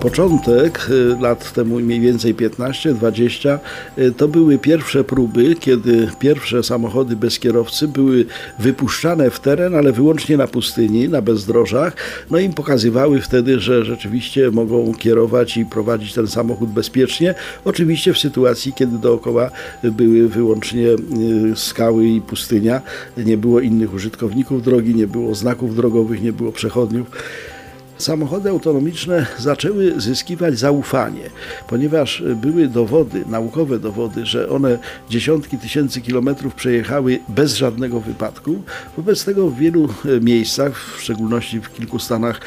Początek y, lat temu mniej więcej 15-20 y, to były pierwsze próby, kiedy pierwsze samochody bez kierowcy były wypuszczane w teren, ale wyłącznie na pustyni, na bezdrożach. No im pokazywały wtedy, że rzeczywiście mogą kierować i prowadzić ten samochód bezpiecznie. Oczywiście w sytuacji, kiedy dookoła były wyłącznie y, skały i pustynia, nie było innych użytkowników drogi, nie było znaków drogowych, nie było przechodniów samochody autonomiczne zaczęły zyskiwać zaufanie, ponieważ były dowody, naukowe dowody, że one dziesiątki tysięcy kilometrów przejechały bez żadnego wypadku. Wobec tego w wielu e, miejscach, w szczególności w kilku stanach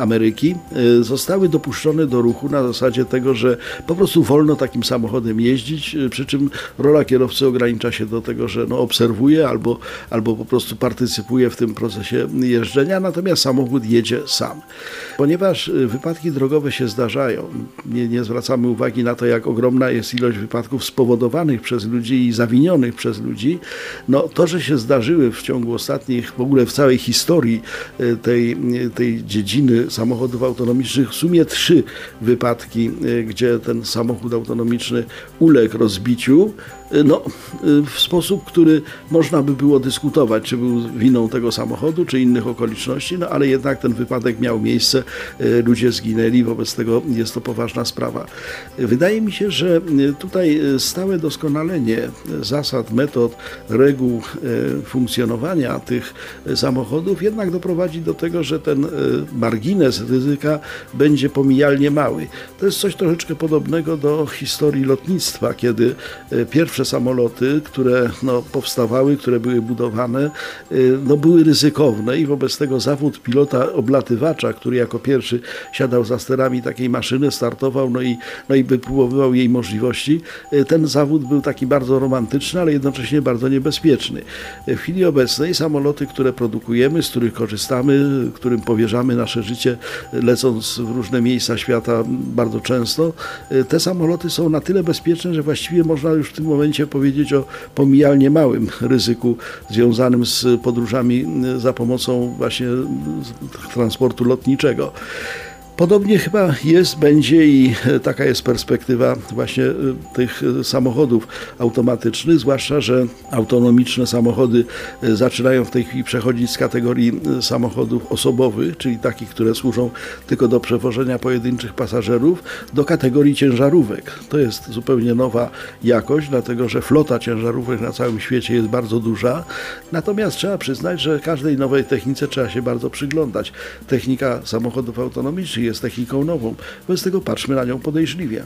Ameryki, e, zostały dopuszczone do ruchu na zasadzie tego, że po prostu wolno takim samochodem jeździć, e, przy czym rola kierowcy ogranicza się do tego, że no, obserwuje albo, albo po prostu partycypuje w tym procesie jeżdżenia, natomiast samochód jedzie sam. Ponieważ y, wypadki drogowe się zdarzają, nie, nie zwracamy uwagi na to, jak ogromna jest ilość wypadków spowodowanych przez ludzi i zawinionych przez ludzi, no to, że się zdarzyły w ciągu ostatnich, w ogóle w całej historii y, tej, y, tej dziedziny samochodów autonomicznych, w sumie trzy wypadki, gdzie ten samochód autonomiczny uległ rozbiciu, no, w sposób, który można by było dyskutować, czy był winą tego samochodu, czy innych okoliczności, no ale jednak ten wypadek miał miejsce, e, ludzie zginęli, wobec tego jest to poważna sprawa. Wydaje mi się, że tutaj stałe doskonalenie zasad, metod, reguł funkcjonowania tych samochodów jednak doprowadzi do tego, że ten margines ryzyka będzie pomijalnie mały. To jest coś troszeczkę podobnego do historii lotnictwa, kiedy pierwsze samoloty, które no, powstawały, które były budowane, y, no, były ryzykowne i wobec tego zawód pilota oblatywacza, który jako pierwszy siadał za sterami takiej maszyny, startował no i, no i wypróbowywał jej możliwości, y, ten zawód był taki bardzo romantyczny, ale jednocześnie bardzo niebezpieczny. W chwili obecnej samoloty, które produkujemy, z których korzystamy, którym powierzamy nasze życie, lecąc w różne miejsca świata bardzo często, te samoloty są na tyle bezpieczne, że właściwie można już w tym momencie powiedzieć o pomijalnie małym ryzyku związanym z podróżami za pomocą właśnie transportu lotniczego niczego. Podobnie chyba jest, będzie i e, taka jest perspektywa właśnie e, tych e, samochodów automatycznych, zwłaszcza, że autonomiczne samochody zaczynają w tej chwili przechodzić z kategorii samochodów osobowych, czyli takich, które służą tylko do przewożenia pojedynczych pasażerów, do kategorii ciężarówek. To jest zupełnie nowa jakość, dlatego że flota ciężarówek na całym świecie jest bardzo duża. Natomiast trzeba przyznać, że każdej nowej technice trzeba się bardzo przyglądać. Technika samochodów autonomicznych jest techniką nową. Wobec tego patrzmy na nią podejrzliwie.